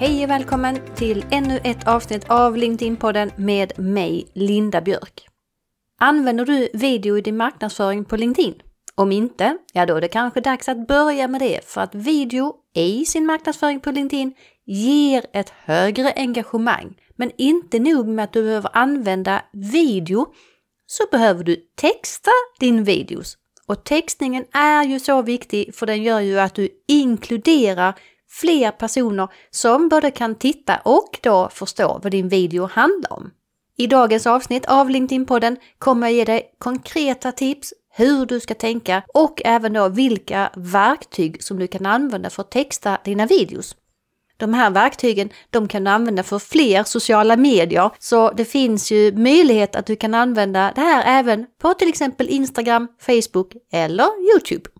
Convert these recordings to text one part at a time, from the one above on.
Hej och välkommen till ännu ett avsnitt av LinkedIn-podden med mig, Linda Björk. Använder du video i din marknadsföring på LinkedIn? Om inte, ja då är det kanske dags att börja med det för att video i sin marknadsföring på LinkedIn ger ett högre engagemang. Men inte nog med att du behöver använda video så behöver du texta din videos. Och textningen är ju så viktig för den gör ju att du inkluderar fler personer som både kan titta och då förstå vad din video handlar om. I dagens avsnitt av LinkedIn-podden kommer jag ge dig konkreta tips hur du ska tänka och även då vilka verktyg som du kan använda för att texta dina videos. De här verktygen de kan du använda för fler sociala medier så det finns ju möjlighet att du kan använda det här även på till exempel Instagram, Facebook eller Youtube.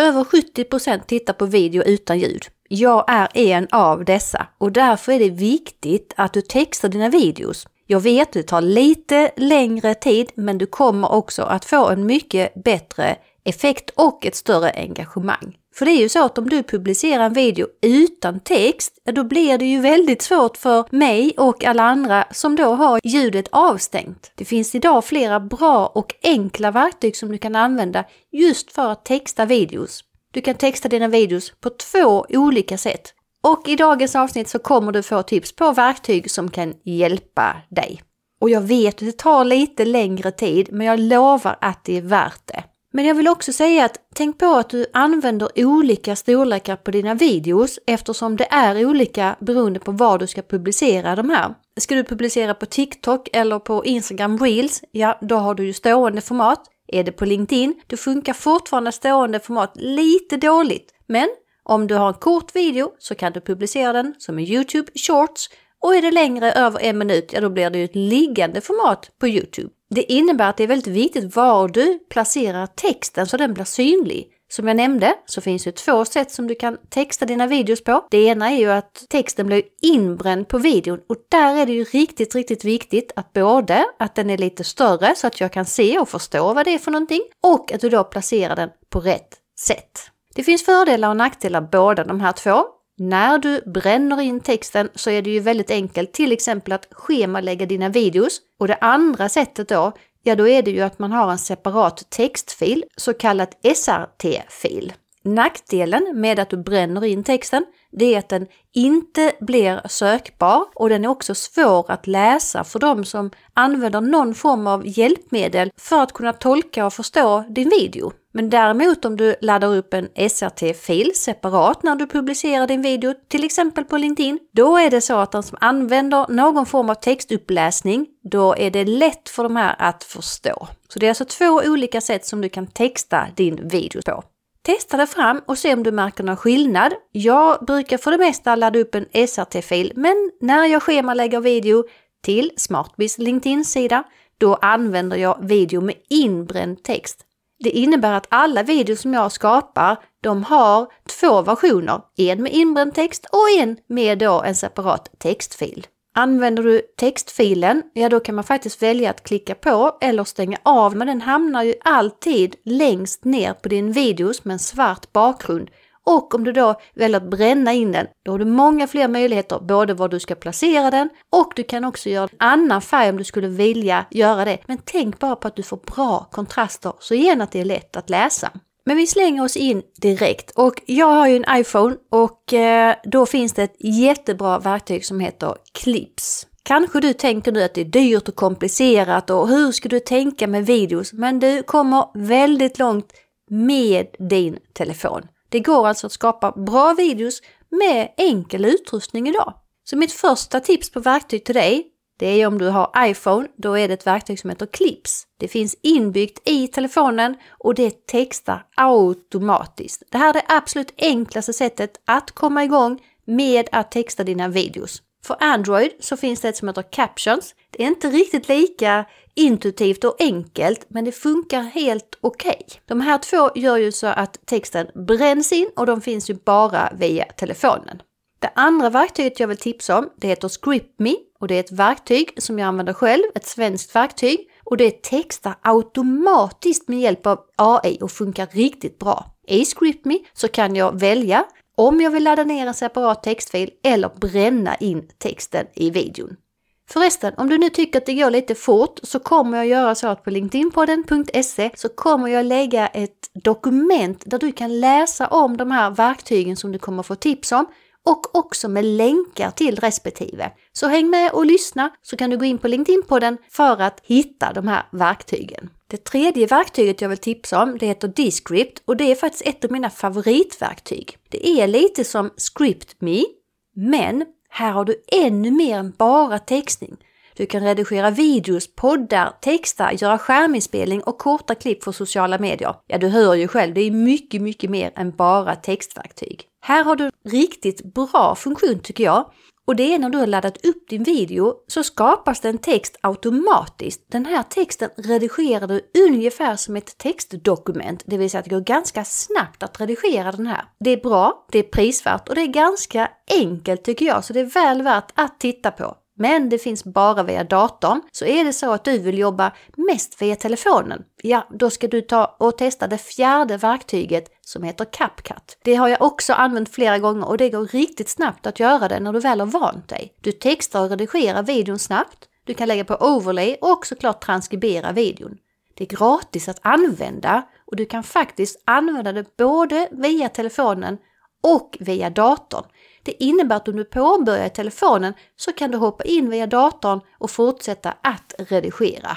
Över 70 tittar på video utan ljud. Jag är en av dessa och därför är det viktigt att du textar dina videos. Jag vet, det tar lite längre tid, men du kommer också att få en mycket bättre effekt och ett större engagemang. För det är ju så att om du publicerar en video utan text, då blir det ju väldigt svårt för mig och alla andra som då har ljudet avstängt. Det finns idag flera bra och enkla verktyg som du kan använda just för att texta videos. Du kan texta dina videos på två olika sätt. Och i dagens avsnitt så kommer du få tips på verktyg som kan hjälpa dig. Och jag vet att det tar lite längre tid, men jag lovar att det är värt det. Men jag vill också säga att tänk på att du använder olika storlekar på dina videos eftersom det är olika beroende på var du ska publicera de här. Ska du publicera på TikTok eller på Instagram Reels, ja då har du ju stående format. Är det på LinkedIn, då funkar fortfarande stående format lite dåligt. Men om du har en kort video så kan du publicera den som en Youtube Shorts och är det längre över en minut, ja då blir det ju ett liggande format på Youtube. Det innebär att det är väldigt viktigt var du placerar texten så den blir synlig. Som jag nämnde så finns det två sätt som du kan texta dina videos på. Det ena är ju att texten blir inbränd på videon och där är det ju riktigt, riktigt viktigt att både att den är lite större så att jag kan se och förstå vad det är för någonting och att du då placerar den på rätt sätt. Det finns fördelar och nackdelar båda de här två. När du bränner in texten så är det ju väldigt enkelt till exempel att schemalägga dina videos. Och det andra sättet då, ja då är det ju att man har en separat textfil, så kallat SRT-fil. Nackdelen med att du bränner in texten, det är att den inte blir sökbar och den är också svår att läsa för de som använder någon form av hjälpmedel för att kunna tolka och förstå din video. Men däremot om du laddar upp en SRT-fil separat när du publicerar din video, till exempel på LinkedIn, då är det så att den som använder någon form av textuppläsning, då är det lätt för de här att förstå. Så det är alltså två olika sätt som du kan texta din video på. Testa det fram och se om du märker någon skillnad. Jag brukar för det mesta ladda upp en SRT-fil, men när jag schemalägger video till Smartbiz LinkedIn-sida, då använder jag video med inbränd text. Det innebär att alla videos som jag skapar, de har två versioner. En med inbränd text och en med då en separat textfil. Använder du textfilen, ja då kan man faktiskt välja att klicka på eller stänga av, men den hamnar ju alltid längst ner på din videos med en svart bakgrund. Och om du då väljer att bränna in den, då har du många fler möjligheter, både var du ska placera den och du kan också göra en annan färg om du skulle vilja göra det. Men tänk bara på att du får bra kontraster så igen att det är lätt att läsa. Men vi slänger oss in direkt och jag har ju en iPhone och eh, då finns det ett jättebra verktyg som heter Clips. Kanske du tänker nu att det är dyrt och komplicerat och hur ska du tänka med videos? Men du kommer väldigt långt med din telefon. Det går alltså att skapa bra videos med enkel utrustning idag. Så mitt första tips på verktyg till dig, det är om du har iPhone, då är det ett verktyg som heter Clips. Det finns inbyggt i telefonen och det textar automatiskt. Det här är det absolut enklaste sättet att komma igång med att texta dina videos. För Android så finns det ett som heter Captions. Det är inte riktigt lika intuitivt och enkelt, men det funkar helt okej. Okay. De här två gör ju så att texten bränns in och de finns ju bara via telefonen. Det andra verktyget jag vill tipsa om, det heter ScriptMe och det är ett verktyg som jag använder själv, ett svenskt verktyg och det textar automatiskt med hjälp av AI och funkar riktigt bra. I ScriptMe så kan jag välja om jag vill ladda ner en separat textfil eller bränna in texten i videon. Förresten, om du nu tycker att det går lite fort så kommer jag göra så att på linkedinpodden.se så kommer jag lägga ett dokument där du kan läsa om de här verktygen som du kommer få tips om och också med länkar till respektive. Så häng med och lyssna så kan du gå in på LinkedIn-podden för att hitta de här verktygen. Det tredje verktyget jag vill tipsa om det heter Descript och det är faktiskt ett av mina favoritverktyg. Det är lite som ScriptMe, men här har du ännu mer än bara textning. Du kan redigera videos, poddar, texta, göra skärminspelning och korta klipp för sociala medier. Ja, du hör ju själv, det är mycket, mycket mer än bara textverktyg. Här har du riktigt bra funktion tycker jag. Och det är när du har laddat upp din video så skapas det en text automatiskt. Den här texten redigerar du ungefär som ett textdokument, det vill säga att det går ganska snabbt att redigera den här. Det är bra, det är prisvärt och det är ganska enkelt tycker jag, så det är väl värt att titta på men det finns bara via datorn. Så är det så att du vill jobba mest via telefonen, ja då ska du ta och testa det fjärde verktyget som heter CapCut. Det har jag också använt flera gånger och det går riktigt snabbt att göra det när du väl har vant dig. Du textar och redigerar videon snabbt, du kan lägga på overlay och såklart transkribera videon. Det är gratis att använda och du kan faktiskt använda det både via telefonen och via datorn. Det innebär att om du påbörjar i telefonen så kan du hoppa in via datorn och fortsätta att redigera.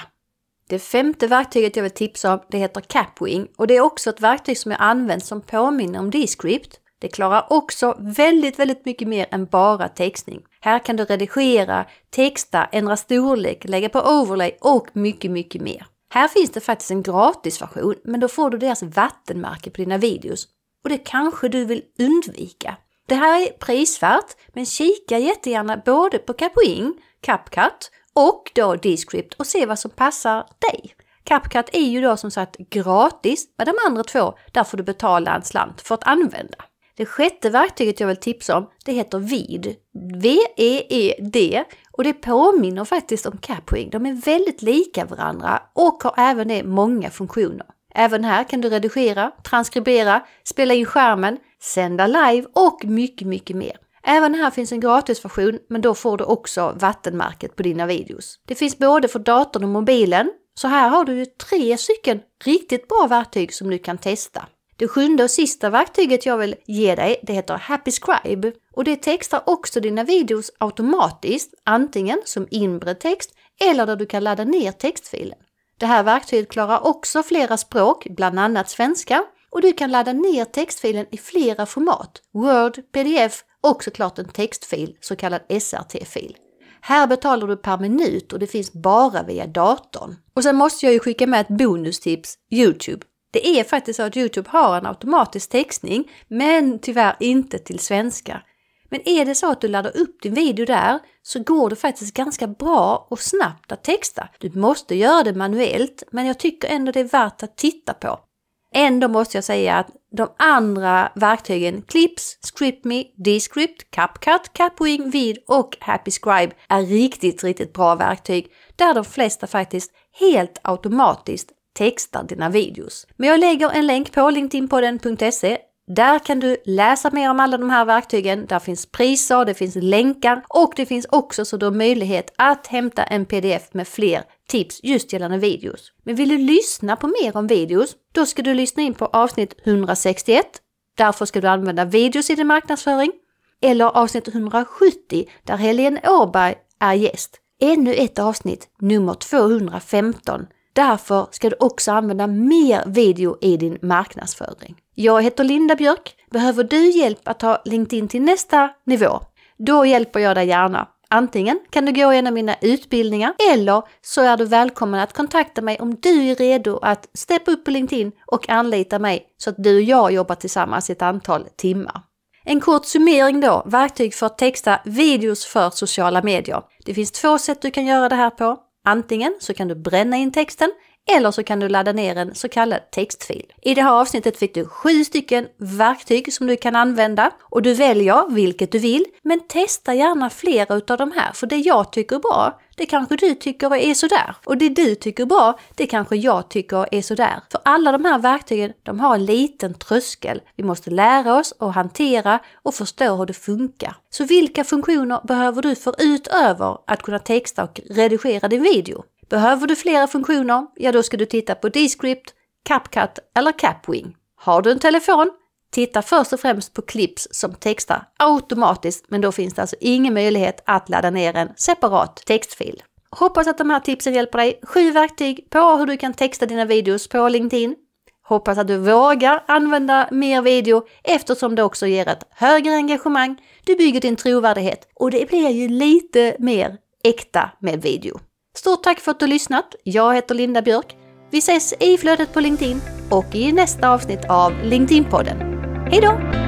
Det femte verktyget jag vill tipsa om det heter Capwing och det är också ett verktyg som jag använt som påminner om Descript. Det klarar också väldigt, väldigt mycket mer än bara textning. Här kan du redigera, texta, ändra storlek, lägga på overlay och mycket, mycket mer. Här finns det faktiskt en gratisversion, men då får du deras vattenmärke på dina videos. Och det kanske du vill undvika. Det här är prisvärt, men kika jättegärna både på Capwing, CapCut och då Descript och se vad som passar dig. CapCut är ju då som sagt gratis, men de andra två där får du betala en slant för att använda. Det sjätte verktyget jag vill tipsa om, det heter VEED. V-E-E-D och det påminner faktiskt om Capwing. De är väldigt lika varandra och har även det många funktioner. Även här kan du redigera, transkribera, spela in skärmen, sända live och mycket, mycket mer. Även här finns en gratisversion, men då får du också vattenmärket på dina videos. Det finns både för datorn och mobilen, så här har du ju tre stycken riktigt bra verktyg som du kan testa. Det sjunde och sista verktyget jag vill ge dig, det heter Happy Scribe och det textar också dina videos automatiskt, antingen som inbredd text eller där du kan ladda ner textfilen. Det här verktyget klarar också flera språk, bland annat svenska, och du kan ladda ner textfilen i flera format, Word, PDF och såklart en textfil, så kallad SRT-fil. Här betalar du per minut och det finns bara via datorn. Och sen måste jag ju skicka med ett bonustips, Youtube. Det är faktiskt så att Youtube har en automatisk textning, men tyvärr inte till svenska. Men är det så att du laddar upp din video där så går det faktiskt ganska bra och snabbt att texta. Du måste göra det manuellt, men jag tycker ändå det är värt att titta på. Ändå måste jag säga att de andra verktygen Clips, ScriptMe, Descript, CapCut, Capwing, Vid och HappyScribe är riktigt, riktigt bra verktyg där de flesta faktiskt helt automatiskt textar dina videos. Men jag lägger en länk på linkedinpodden.se där kan du läsa mer om alla de här verktygen. Där finns priser, det finns länkar och det finns också så du har möjlighet att hämta en pdf med fler tips just gällande videos. Men vill du lyssna på mer om videos? Då ska du lyssna in på avsnitt 161. Därför ska du använda videos i din marknadsföring. Eller avsnitt 170 där Helene Åberg är gäst. Ännu ett avsnitt, nummer 215. Därför ska du också använda mer video i din marknadsföring. Jag heter Linda Björk. Behöver du hjälp att ta LinkedIn till nästa nivå? Då hjälper jag dig gärna. Antingen kan du gå en av mina utbildningar eller så är du välkommen att kontakta mig om du är redo att steppa upp på LinkedIn och anlita mig så att du och jag jobbar tillsammans ett antal timmar. En kort summering då, verktyg för att texta videos för sociala medier. Det finns två sätt du kan göra det här på. Antingen så kan du bränna in texten eller så kan du ladda ner en så kallad textfil. I det här avsnittet fick du sju stycken verktyg som du kan använda och du väljer vilket du vill. Men testa gärna flera utav de här, för det jag tycker är bra, det kanske du tycker är sådär. Och det du tycker är bra, det kanske jag tycker är sådär. För alla de här verktygen, de har en liten tröskel. Vi måste lära oss och hantera och förstå hur det funkar. Så vilka funktioner behöver du förutöver att kunna texta och redigera din video? Behöver du flera funktioner? Ja, då ska du titta på Descript, CapCut eller Capwing. Har du en telefon? Titta först och främst på clips som textar automatiskt, men då finns det alltså ingen möjlighet att ladda ner en separat textfil. Hoppas att de här tipsen hjälper dig. Sju verktyg på hur du kan texta dina videos på LinkedIn. Hoppas att du vågar använda mer video eftersom det också ger ett högre engagemang. Du bygger din trovärdighet och det blir ju lite mer äkta med video. Stort tack för att du lyssnat. Jag heter Linda Björk. Vi ses i flödet på LinkedIn och i nästa avsnitt av LinkedIn-podden. Hej då!